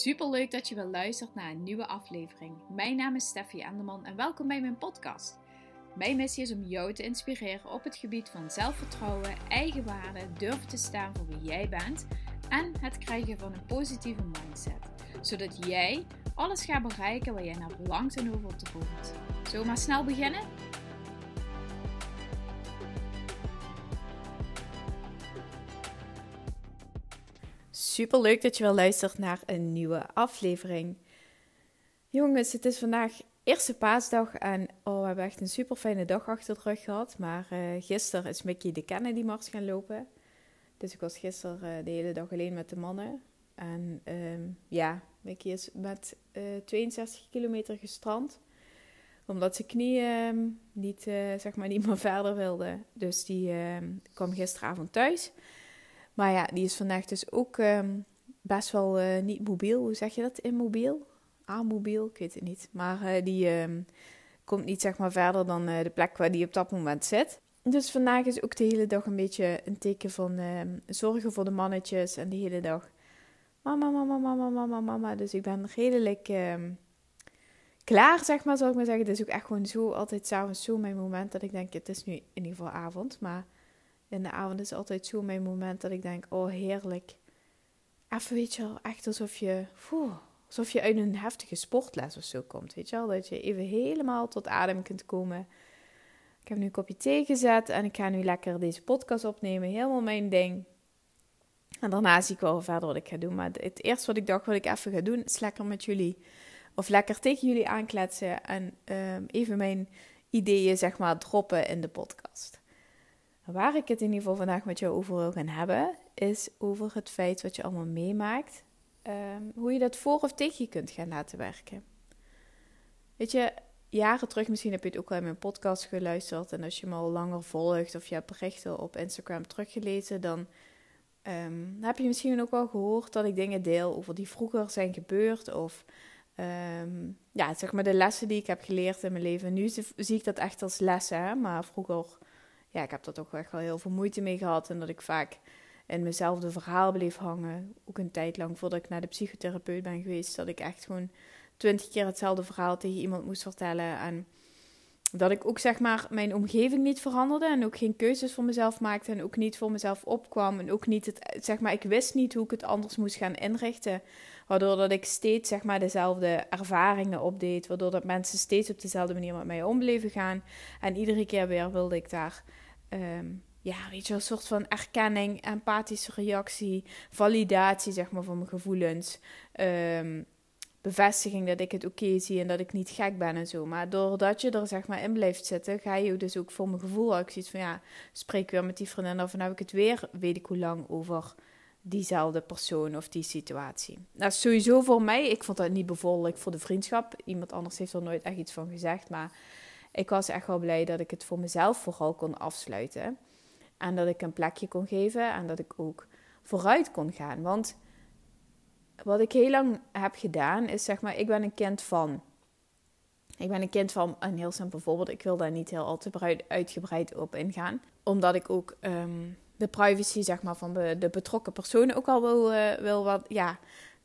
Super leuk dat je weer luistert naar een nieuwe aflevering. Mijn naam is Steffi Enderman en welkom bij mijn podcast. Mijn missie is om jou te inspireren op het gebied van zelfvertrouwen, eigenwaarde, durven te staan voor wie jij bent en het krijgen van een positieve mindset. Zodat jij alles gaat bereiken waar jij naar verlangt en over te voelt. Zullen we maar snel beginnen? Super leuk dat je wel luistert naar een nieuwe aflevering. Jongens, het is vandaag eerste paasdag en oh, we hebben echt een super fijne dag achter de rug gehad. Maar uh, gisteren is Mickey de Kennedy Mars gaan lopen. Dus ik was gisteren uh, de hele dag alleen met de mannen. En um, ja, Mickey is met uh, eh, 62 kilometer gestrand. Omdat zijn knieën niet, zeg maar niet meer verder wilde. Dus die ehm, kwam gisteravond thuis. Maar ja, die is vandaag dus ook um, best wel uh, niet mobiel. Hoe zeg je dat? Immobiel? Amobiel? Ik weet het niet. Maar uh, die um, komt niet zeg maar verder dan uh, de plek waar die op dat moment zit. Dus vandaag is ook de hele dag een beetje een teken van um, zorgen voor de mannetjes. En de hele dag mama, mama, mama, mama, mama. Dus ik ben redelijk klaar, zeg maar, zal ik maar zeggen. Het is ook echt gewoon zo, altijd s'avonds zo mijn moment dat ik denk, het is nu in ieder geval avond, maar in de avond is altijd zo mijn moment dat ik denk, oh heerlijk. Even weet je wel, echt alsof je, alsof je uit een heftige sportles of zo komt, weet je wel. Dat je even helemaal tot adem kunt komen. Ik heb nu een kopje thee gezet en ik ga nu lekker deze podcast opnemen. Helemaal mijn ding. En daarna zie ik wel verder wat ik ga doen. Maar het eerste wat ik dacht wat ik even ga doen, is lekker met jullie, of lekker tegen jullie aankletsen en um, even mijn ideeën, zeg maar, droppen in de podcast. Waar ik het in ieder geval vandaag met jou over wil gaan hebben, is over het feit wat je allemaal meemaakt. Ehm, hoe je dat voor of tegen je kunt gaan laten werken. Weet je, jaren terug, misschien heb je het ook al in mijn podcast geluisterd. En als je me al langer volgt of je hebt berichten op Instagram teruggelezen, dan ehm, heb je misschien ook wel gehoord dat ik dingen deel over die vroeger zijn gebeurd. Of ehm, ja, zeg maar de lessen die ik heb geleerd in mijn leven. Nu zie ik dat echt als lessen, maar vroeger ja, ik heb er toch echt wel heel veel moeite mee gehad. En dat ik vaak in mezelfde verhaal bleef hangen. Ook een tijd lang voordat ik naar de psychotherapeut ben geweest. Dat ik echt gewoon twintig keer hetzelfde verhaal tegen iemand moest vertellen. En dat ik ook zeg maar mijn omgeving niet veranderde. En ook geen keuzes voor mezelf maakte. En ook niet voor mezelf opkwam. En ook niet het, zeg maar, ik wist niet hoe ik het anders moest gaan inrichten. Waardoor dat ik steeds zeg maar dezelfde ervaringen opdeed. Waardoor dat mensen steeds op dezelfde manier met mij om bleven gaan. En iedere keer weer wilde ik daar um, ja, weet je, een soort van erkenning, empathische reactie, validatie, zeg maar, van mijn gevoelens. Um, bevestiging dat ik het oké zie en dat ik niet gek ben en zo. Maar doordat je er zeg maar in blijft zitten, ga je dus ook voor mijn gevoel ook zoiets van ja, spreek weer met die vriendin of dan heb ik het weer, weet ik hoe lang, over diezelfde persoon of die situatie. Nou, sowieso voor mij, ik vond dat niet bevorderlijk voor de vriendschap. Iemand anders heeft er nooit echt iets van gezegd, maar ik was echt wel blij dat ik het voor mezelf vooral kon afsluiten. En dat ik een plekje kon geven en dat ik ook vooruit kon gaan. Want wat ik heel lang heb gedaan is zeg maar, ik ben een kind van. Ik ben een kind van een heel simpel voorbeeld. Ik wil daar niet heel al te uitgebreid op ingaan. Omdat ik ook ehm, de privacy zeg maar, van de, de betrokken personen ook al wil, uh, wil wat, ja,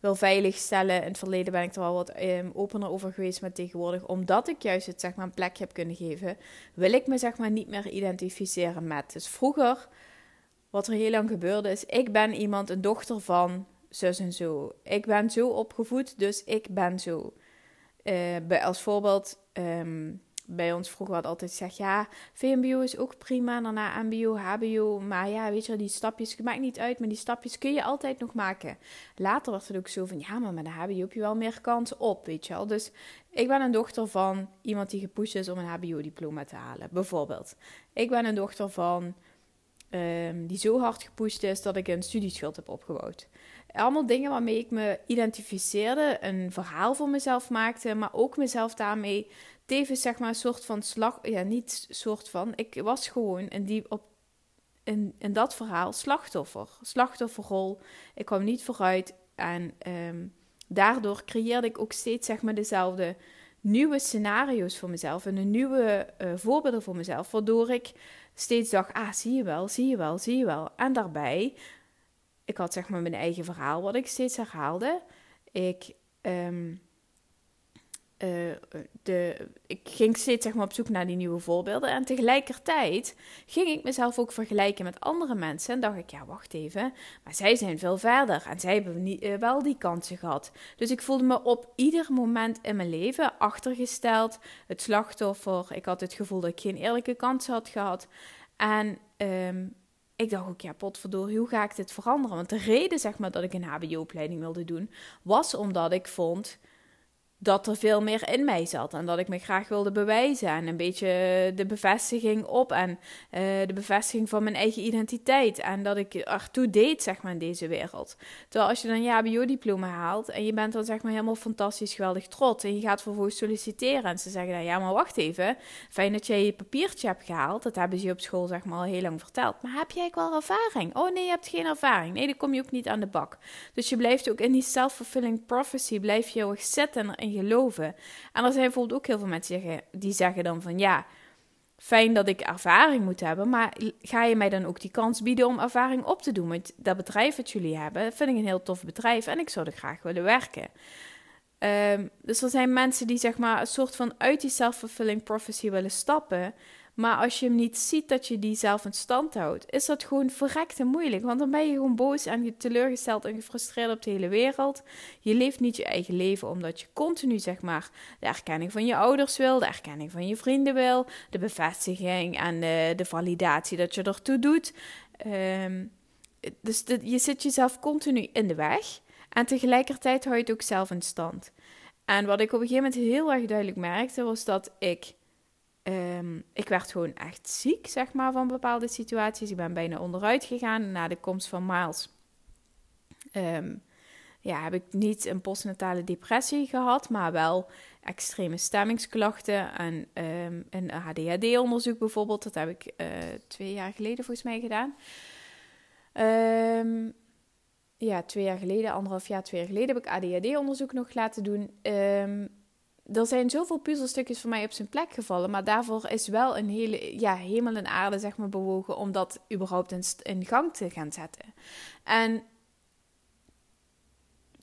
wil veiligstellen. In het verleden ben ik er wel wat um, opener over geweest, maar tegenwoordig, omdat ik juist het zeg maar, een plekje heb kunnen geven, wil ik me zeg maar niet meer identificeren met. Dus vroeger, wat er heel lang gebeurde, is: ik ben iemand, een dochter van zus en zo. Ik ben zo opgevoed, dus ik ben zo. Uh, als voorbeeld. Um, bij ons vroeger had altijd gezegd, ja, VMBO is ook prima, daarna MBO, HBO, maar ja, weet je die stapjes, maakt niet uit, maar die stapjes kun je altijd nog maken. Later was het ook zo van, ja, maar met een HBO heb je wel meer kans op, weet je wel. Dus ik ben een dochter van iemand die gepusht is om een HBO-diploma te halen, bijvoorbeeld. Ik ben een dochter van um, die zo hard gepusht is dat ik een studieschuld heb opgebouwd. Allemaal dingen waarmee ik me identificeerde, een verhaal voor mezelf maakte, maar ook mezelf daarmee tevens zeg maar een soort van slag, ja niet soort van, ik was gewoon in, die, op, in, in dat verhaal slachtoffer, slachtofferrol. Ik kwam niet vooruit en um, daardoor creëerde ik ook steeds zeg maar dezelfde nieuwe scenario's voor mezelf en een nieuwe uh, voorbeelden voor mezelf, waardoor ik steeds dacht, ah zie je wel, zie je wel, zie je wel. En daarbij, ik had zeg maar mijn eigen verhaal wat ik steeds herhaalde Ik ehm, uh, de, ik ging steeds zeg maar, op zoek naar die nieuwe voorbeelden. En tegelijkertijd ging ik mezelf ook vergelijken met andere mensen. En dacht ik, ja, wacht even. Maar zij zijn veel verder. En zij hebben niet, uh, wel die kansen gehad. Dus ik voelde me op ieder moment in mijn leven achtergesteld. Het slachtoffer. Ik had het gevoel dat ik geen eerlijke kansen had gehad. En um, ik dacht ook, ja, potverdorie, hoe ga ik dit veranderen? Want de reden, zeg maar, dat ik een HBO-opleiding wilde doen, was omdat ik vond dat er veel meer in mij zat en dat ik me graag wilde bewijzen en een beetje de bevestiging op en uh, de bevestiging van mijn eigen identiteit en dat ik ertoe deed zeg maar in deze wereld. Terwijl als je dan je HBO-diploma haalt en je bent dan zeg maar helemaal fantastisch geweldig trots en je gaat vervolgens solliciteren en ze zeggen dan ja maar wacht even, fijn dat jij je papiertje hebt gehaald, dat hebben ze je op school zeg maar al heel lang verteld, maar heb jij wel ervaring? Oh nee, je hebt geen ervaring. Nee, dan kom je ook niet aan de bak. Dus je blijft ook in die self-fulfilling prophecy blijf je heel erg zitten en geloven. En er zijn bijvoorbeeld ook heel veel mensen die zeggen, dan van ja, fijn dat ik ervaring moet hebben, maar ga je mij dan ook die kans bieden om ervaring op te doen? Want dat bedrijf dat jullie hebben, vind ik een heel tof bedrijf en ik zou er graag willen werken. Um, dus er zijn mensen die zeg maar een soort van uit die self-fulfilling prophecy willen stappen, maar als je hem niet ziet dat je die zelf in stand houdt, is dat gewoon verrekte moeilijk. Want dan ben je gewoon boos en teleurgesteld en gefrustreerd op de hele wereld. Je leeft niet je eigen leven omdat je continu, zeg maar, de erkenning van je ouders wil, de erkenning van je vrienden wil, de bevestiging en de, de validatie dat je ertoe doet. Um, dus je zit jezelf continu in de weg. En tegelijkertijd hou je het ook zelf in stand. En wat ik op een gegeven moment heel erg duidelijk merkte, was dat ik Um, ik werd gewoon echt ziek, zeg maar, van bepaalde situaties. Ik ben bijna onderuit gegaan na de komst van Miles. Um, ja, heb ik niet een postnatale depressie gehad, maar wel extreme stemmingsklachten en um, een ADHD-onderzoek bijvoorbeeld. Dat heb ik uh, twee jaar geleden volgens mij gedaan. Ja, twee jaar geleden, anderhalf jaar, twee jaar geleden heb ik ADHD-onderzoek nog laten doen. Er zijn zoveel puzzelstukjes voor mij op zijn plek gevallen. Maar daarvoor is wel een hele ja, hemel en aarde zeg maar, bewogen om dat überhaupt in, in gang te gaan zetten. En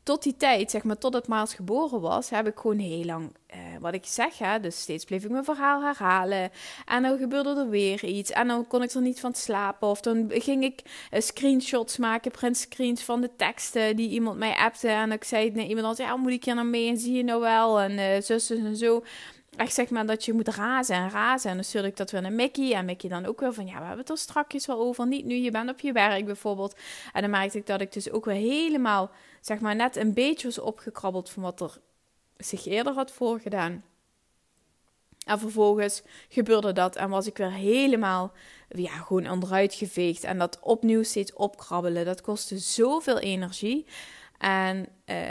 tot die tijd, zeg maar, totdat Miles geboren was, heb ik gewoon heel lang, eh, wat ik zeg, hè, dus steeds bleef ik mijn verhaal herhalen. En dan gebeurde er weer iets. En dan kon ik er niet van slapen. Of dan ging ik uh, screenshots maken, printscreens van de teksten die iemand mij appte. En ik zei naar iemand anders, ja, moet ik hier nou mee? En zie je nou wel? En uh, zussen en zo echt zeg maar dat je moet razen en razen. En dan stuurde ik dat weer naar Mickey. En Mickey dan ook weer van, ja, we hebben het er strakjes wel over. Niet nu, je bent op je werk bijvoorbeeld. En dan merkte ik dat ik dus ook weer helemaal, zeg maar, net een beetje was opgekrabbeld van wat er zich eerder had voorgedaan. En vervolgens gebeurde dat en was ik weer helemaal, ja, gewoon onderuit geveegd. En dat opnieuw steeds opkrabbelen, dat kostte zoveel energie. En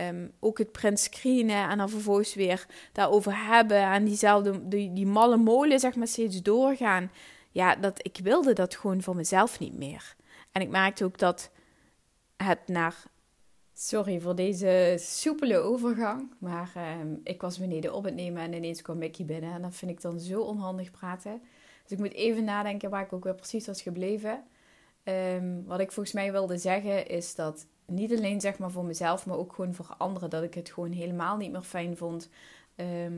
um, ook het print screenen en dan vervolgens weer daarover hebben. En diezelfde, die, malle molen zeg maar steeds doorgaan. Ja, dat, ik wilde dat gewoon voor mezelf niet meer. En ik merkte ook dat het naar... Sorry voor deze soepele overgang. Maar um, ik was beneden op het nemen en ineens kwam Mickey binnen. En dat vind ik dan zo onhandig praten. Dus ik moet even nadenken waar ik ook weer precies was gebleven. Um, wat ik volgens mij wilde zeggen is dat niet alleen zeg maar voor mezelf, maar ook gewoon voor anderen. Dat ik het gewoon helemaal niet meer fijn vond. Ehm,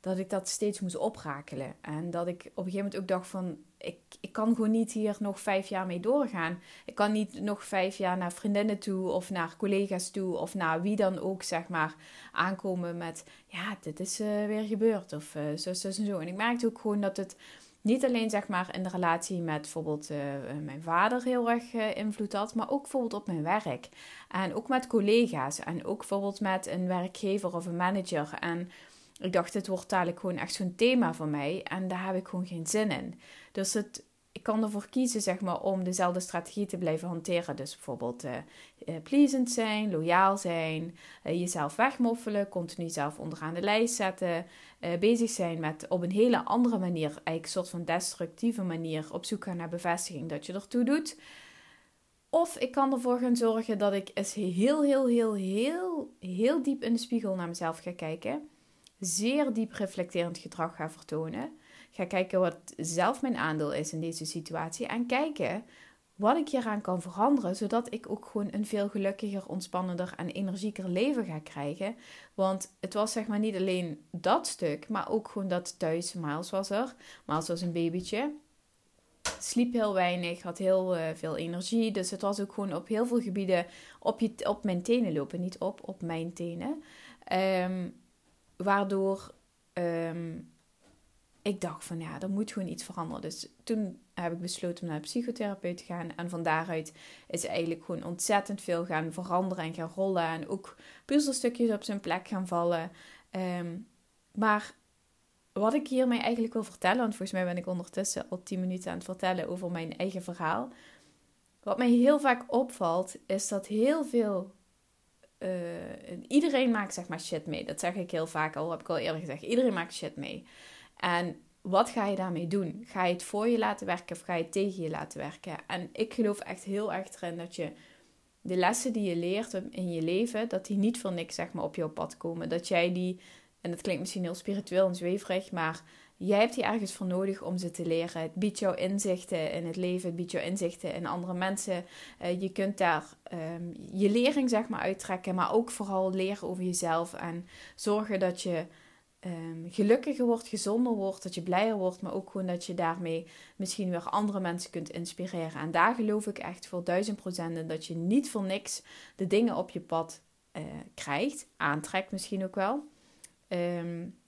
dat ik dat steeds moest oprakelen. En dat ik op een gegeven moment ook dacht van... Ik, ik kan gewoon niet hier nog vijf jaar mee doorgaan. Ik kan niet nog vijf jaar naar vriendinnen toe... of naar collega's toe... of naar wie dan ook, zeg maar... aankomen met... Ja, dit is uh, weer gebeurd. Of uh, zo, zo zo. En ik merkte ook gewoon dat het niet alleen zeg maar in de relatie met bijvoorbeeld uh, mijn vader heel erg uh, invloed had, maar ook bijvoorbeeld op mijn werk. En ook met collega's. En ook bijvoorbeeld met een werkgever of een manager. En ik dacht, dit wordt dadelijk gewoon echt zo'n thema voor mij. En daar heb ik gewoon geen zin in. Dus het, ik kan ervoor kiezen, zeg maar, om dezelfde strategie te blijven hanteren. Dus bijvoorbeeld uh, zijn, loyaal zijn, jezelf wegmoffelen, continu zelf onderaan de lijst zetten, bezig zijn met op een hele andere manier, eigenlijk een soort van destructieve manier, op zoek gaan naar bevestiging dat je ertoe doet. Of ik kan ervoor gaan zorgen dat ik eens heel, heel, heel, heel, heel diep in de spiegel naar mezelf ga kijken. Zeer diep reflecterend gedrag ga vertonen. Ga kijken wat zelf mijn aandeel is in deze situatie. En kijken wat ik hieraan kan veranderen, zodat ik ook gewoon een veel gelukkiger, ontspannender en energieker leven ga krijgen. Want het was zeg maar niet alleen dat stuk, maar ook gewoon dat thuis. Miles was er. Miles was een babytje. Sliep heel weinig, had heel uh, veel energie. Dus het was ook gewoon op heel veel gebieden op, je, op mijn tenen lopen. Niet op, op mijn tenen. Um, waardoor um, ik dacht van ja, er moet gewoon iets veranderen. Dus toen heb ik besloten om naar een psychotherapeut te gaan. En van daaruit is eigenlijk gewoon ontzettend veel gaan veranderen en gaan rollen. En ook puzzelstukjes op zijn plek gaan vallen. Ehm, maar wat ik hiermee eigenlijk wil vertellen, want volgens mij ben ik ondertussen al 10 minuten aan het vertellen over mijn eigen verhaal. Wat mij heel vaak opvalt, is dat heel veel. Uh, iedereen maakt zeg maar shit mee. Dat zeg ik heel vaak al, heb ik al eerder gezegd. Iedereen maakt shit mee. En wat ga je daarmee doen? Ga je het voor je laten werken of ga je het tegen je laten werken? En ik geloof echt heel erg erin dat je de lessen die je leert in je leven, dat die niet voor niks zeg maar, op jouw pad komen. Dat jij die, en dat klinkt misschien heel spiritueel en zweverig, maar jij hebt die ergens voor nodig om ze te leren. Het biedt jou inzichten in het leven, het biedt jou inzichten in andere mensen. Uh, je kunt daar um, je lering zeg maar uittrekken, maar ook vooral leren over jezelf en zorgen dat je um, gelukkiger wordt, gezonder wordt, dat je blijer wordt, maar ook gewoon dat je daarmee misschien weer andere mensen kunt inspireren. En daar geloof ik echt voor duizend procent in dat je niet voor niks de dingen op je pad uh, krijgt, aantrekt misschien ook wel. Um,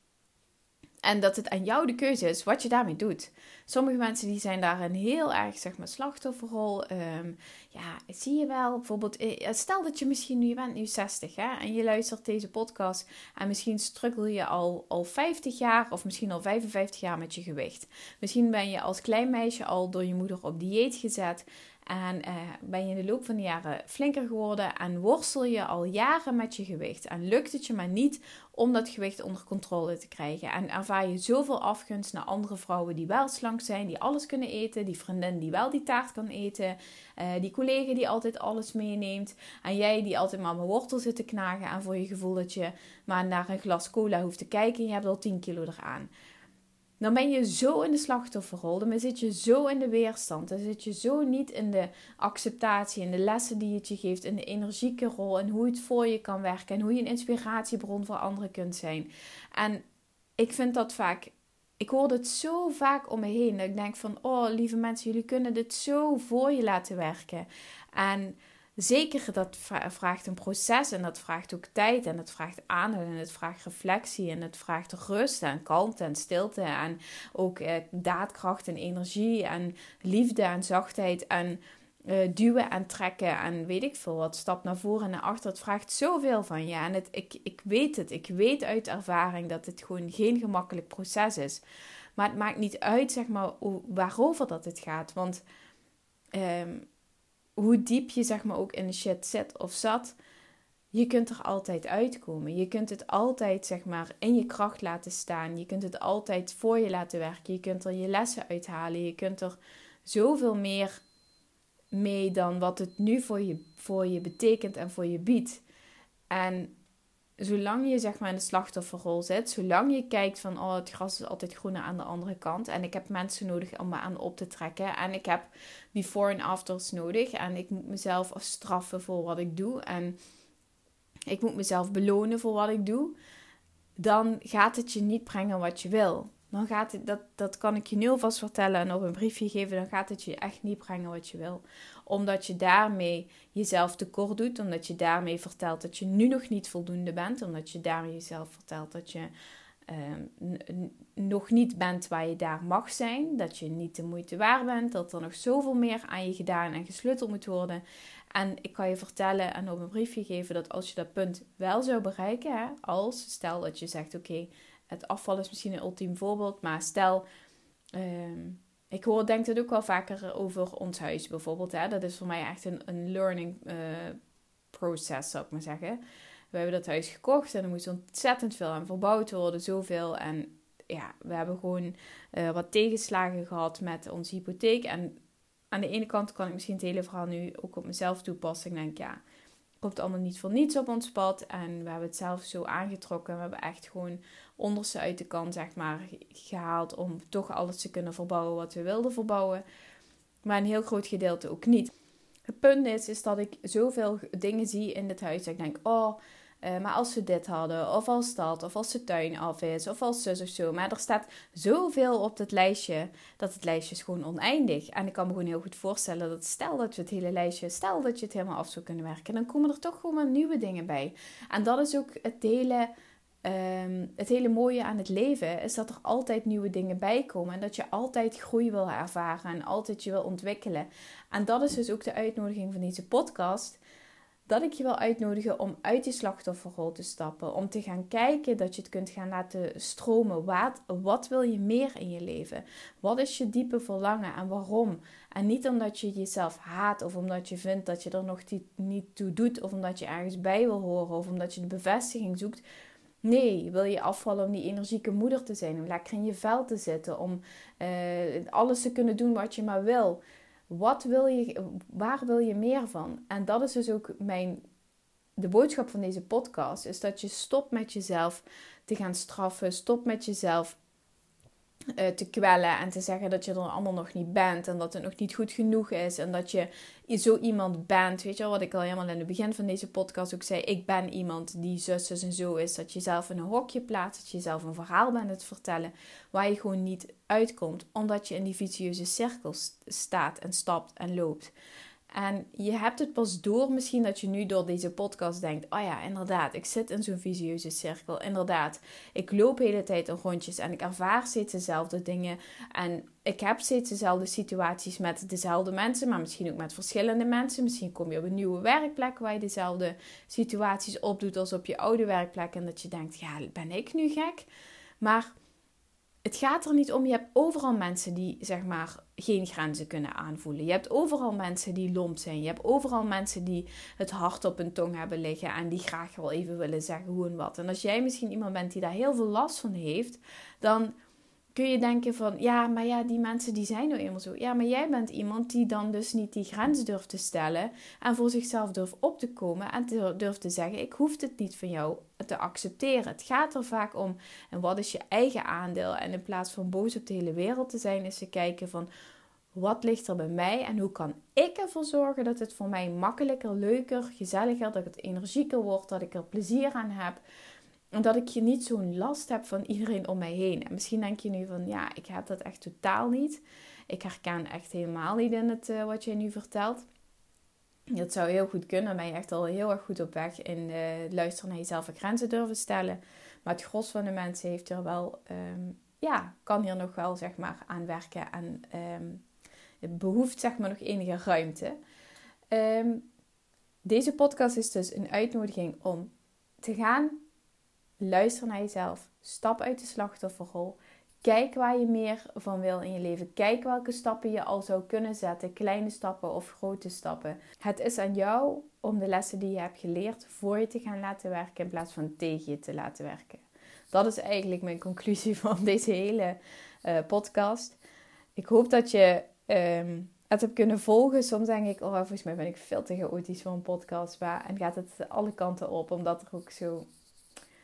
en dat het aan jou de keuze is wat je daarmee doet. Sommige mensen die zijn daar een heel erg zeg maar, slachtofferrol. Um, ja, zie je wel. Bijvoorbeeld, eh, stel dat je misschien nu, je bent nu 60 hè, en je luistert deze podcast. En misschien struggle je al, al 50 jaar of misschien al 55 jaar met je gewicht. Misschien ben je als klein meisje al door je moeder op dieet gezet. En uh, ben je in de loop van de jaren flinker geworden en worstel je al jaren met je gewicht. En lukt het je maar niet om dat gewicht onder controle te krijgen. En ervaar je zoveel afgunst naar andere vrouwen die wel slank zijn, die alles kunnen eten. Die vriendin die wel die taart kan eten. Uh, die collega die altijd alles meeneemt. En jij die altijd maar mijn wortel zit te knagen. En voor je gevoel dat je maar naar een glas cola hoeft te kijken en je hebt al 10 kilo eraan dan ben je zo in de slachtofferrol, dan zit je zo in de weerstand, dan zit je zo niet in de acceptatie, in de lessen die het je geeft, in de energieke rol en hoe het voor je kan werken en hoe je een inspiratiebron voor anderen kunt zijn. En ik vind dat vaak, ik hoor het zo vaak om me heen, dat ik denk van, oh lieve mensen, jullie kunnen dit zo voor je laten werken. En zeker dat vraagt een proces en dat vraagt ook tijd en het vraagt aandacht en het vraagt reflectie en het vraagt rust en kalmte en stilte en ook eh, daadkracht en energie en liefde en zachtheid en uh, duwen en trekken en weet ik veel wat, stap naar voren en naar achter. Het vraagt zoveel van je en het, ik, ik weet het, ik weet uit ervaring dat het gewoon geen gemakkelijk proces is. Maar het maakt niet uit, zeg maar, waarover dat het gaat, want... Um, hoe diep je zeg maar ook in de shit zit of zat, je kunt er altijd uitkomen. Je kunt het altijd zeg maar in je kracht laten staan. Je kunt het altijd voor je laten werken. Je kunt er je lessen uithalen. Je kunt er zoveel meer mee dan wat het nu voor je, voor je betekent en voor je biedt. En zolang je zeg maar in de slachtofferrol zit, zolang je kijkt van oh het gras is altijd groener aan de andere kant en ik heb mensen nodig om me aan op te trekken en ik heb before en afters nodig en ik moet mezelf straffen voor wat ik doe en ik moet mezelf belonen voor wat ik doe, dan gaat het je niet brengen wat je wil. Dan gaat het, dat, dat kan ik je nu alvast vertellen en op een briefje geven, dan gaat het je echt niet brengen wat je wil. Omdat je daarmee jezelf tekort doet, omdat je daarmee vertelt dat je nu nog niet voldoende bent, omdat je daarmee jezelf vertelt dat je ehm, nog niet bent waar je daar mag zijn, dat je niet de moeite waard bent, dat er nog zoveel meer aan je gedaan en gesleuteld moet worden. En ik kan je vertellen en op een briefje geven dat als je dat punt wel zou bereiken, hè, als stel dat je zegt: Oké, het afval is misschien een ultiem voorbeeld, maar stel. Ehm, ik hoor, denk het ook wel vaker over ons huis bijvoorbeeld. Hè? Dat is voor mij echt een, een learning uh, process, zou ik maar zeggen. We hebben dat huis gekocht en er moest ontzettend veel aan verbouwd worden, zoveel. En ja, we hebben gewoon uh, wat tegenslagen gehad met onze hypotheek. En aan de ene kant kan ik misschien het hele verhaal nu ook op mezelf toepassen. Ik denk, ja, komt allemaal niet voor niets op ons pad. En we hebben het zelf zo aangetrokken. We hebben echt gewoon onderste uit de kant, zeg maar, gehaald om toch alles te kunnen verbouwen wat we wilden verbouwen. maar een heel groot gedeelte ook niet. Het punt is, is dat ik zoveel dingen zie in dit huis dat ik denk, oh, uh, maar als ze dit hadden, of als dat, of als de tuin af is, of als zus of zo. Maar er staat zoveel op het lijstje, dat het lijstje is gewoon oneindig. En ik kan me gewoon heel goed voorstellen dat stel dat je het hele lijstje, stel dat je het helemaal af zou kunnen werken, dan komen er toch gewoon nieuwe dingen bij. En dat is ook het hele Ehm, het hele mooie aan het leven is dat er altijd nieuwe dingen bij komen. En dat je altijd groei wil ervaren en altijd je wil ontwikkelen. En dat is dus ook de uitnodiging van deze podcast. Dat ik je wil uitnodigen om uit die slachtofferrol te stappen. Om te gaan kijken dat je het kunt gaan laten stromen. Wat, wat wil je meer in je leven? Wat is je diepe verlangen en waarom? En niet omdat je jezelf haat of omdat je vindt dat je er nog niet toe doet. Of omdat je ergens bij wil horen of omdat je de bevestiging zoekt Nee, wil je afvallen om die energieke moeder te zijn, om lekker in je vel te zitten, om uh, alles te kunnen doen wat je maar wil. Wat wil je, waar wil je meer van? En dat is dus ook mijn, de boodschap van deze podcast, is dat je stopt met jezelf te gaan straffen, stop met jezelf te kwellen en te zeggen dat je er allemaal nog niet bent en dat het nog niet goed genoeg is en dat je zo iemand bent. Weet je wel, wat ik al helemaal in het begin van deze podcast ook zei. Ik ben iemand die zus, en zo is. Dat je jezelf in een hokje plaatst, dat je jezelf een verhaal bent het vertellen waar je gewoon niet uitkomt, omdat je in die vicieuze cirkel staat en stapt en loopt. En je hebt het pas door misschien dat je nu door deze podcast denkt: oh ja, inderdaad, ik zit in zo'n visieuze cirkel. Inderdaad, ik loop de hele tijd in rondjes en ik ervaar steeds dezelfde dingen. En ik heb steeds dezelfde situaties met dezelfde mensen, maar misschien ook met verschillende mensen. Misschien kom je op een nieuwe werkplek waar je dezelfde situaties opdoet als op je oude werkplek. En dat je denkt: ja, ben ik nu gek? Maar het gaat er niet om. Je hebt overal mensen die zeg maar geen grenzen kunnen aanvoelen. Je hebt overal mensen die lomp zijn. Je hebt overal mensen die het hart op hun tong hebben liggen en die graag wel even willen zeggen hoe en wat. En als jij misschien iemand bent die daar heel veel last van heeft, dan kun je denken van ja, maar ja, die mensen die zijn nou eenmaal zo. Ja, maar jij bent iemand die dan dus niet die grens durft te stellen en voor zichzelf durft op te komen en durft te zeggen: ik hoef het niet van jou te accepteren. Het gaat er vaak om en wat is je eigen aandeel en in plaats van boos op de hele wereld te zijn, is te kijken van wat ligt er bij mij en hoe kan ik ervoor zorgen dat het voor mij makkelijker, leuker, gezelliger, dat het energieker wordt, dat ik er plezier aan heb. En dat ik je niet zo'n last heb van iedereen om mij heen. En misschien denk je nu van, ja, ik heb dat echt totaal niet. Ik herken echt helemaal niet in het, uh, wat jij nu vertelt. Dat zou heel goed kunnen. Dan ben je echt al heel erg goed op weg in uh, luisteren naar jezelf en grenzen durven stellen. Maar het gros van de mensen heeft er wel, um, ja, kan hier nog wel zeg maar aan werken. En um, het behoeft zeg maar nog enige ruimte. Um, deze podcast is dus een uitnodiging om te gaan luisteren naar jezelf. Stap uit de slachtofferrol. Kijk waar je meer van wil in je leven. Kijk welke stappen je al zou kunnen zetten. Kleine stappen of grote stappen. Het is aan jou om de lessen die je hebt geleerd voor je te gaan laten werken in plaats van tegen je te laten werken. Dat is eigenlijk mijn conclusie van deze hele uh, podcast. Ik hoop dat je um, het heb kunnen volgen. Soms denk ik, oh, volgens mij ben ik veel te chaotisch voor een podcast. Maar, en gaat het alle kanten op, omdat er ook zo,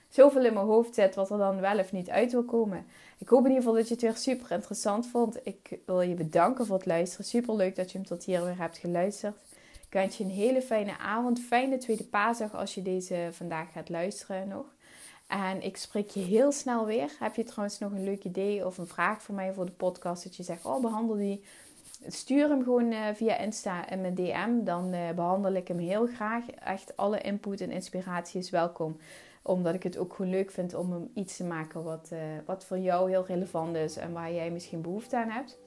zoveel in mijn hoofd zit wat er dan wel of niet uit wil komen. Ik hoop in ieder geval dat je het weer super interessant vond. Ik wil je bedanken voor het luisteren. Super leuk dat je hem tot hier weer hebt geluisterd. Ik wens je een hele fijne avond, fijne tweede paasdag als je deze vandaag gaat luisteren nog. En ik spreek je heel snel weer. Heb je trouwens nog een leuk idee of een vraag voor mij voor de podcast? Dat je zegt, oh behandel die stuur hem gewoon uh, via Insta en mijn DM. Dan uh, behandel ik hem heel graag. Echt alle input en inspiratie is welkom. Omdat ik het ook gewoon leuk vind om iets te maken wat, uh, wat voor jou heel relevant is en waar jij misschien behoefte aan hebt.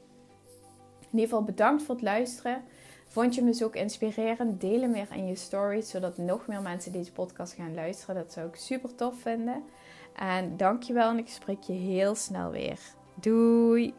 In ieder geval bedankt voor het luisteren. Vond je me dus ook inspirerend? Deel hem weer in je stories, zodat nog meer mensen deze podcast gaan luisteren. Dat zou ik super tof vinden. En dankjewel en ik spreek je heel snel weer. Doei!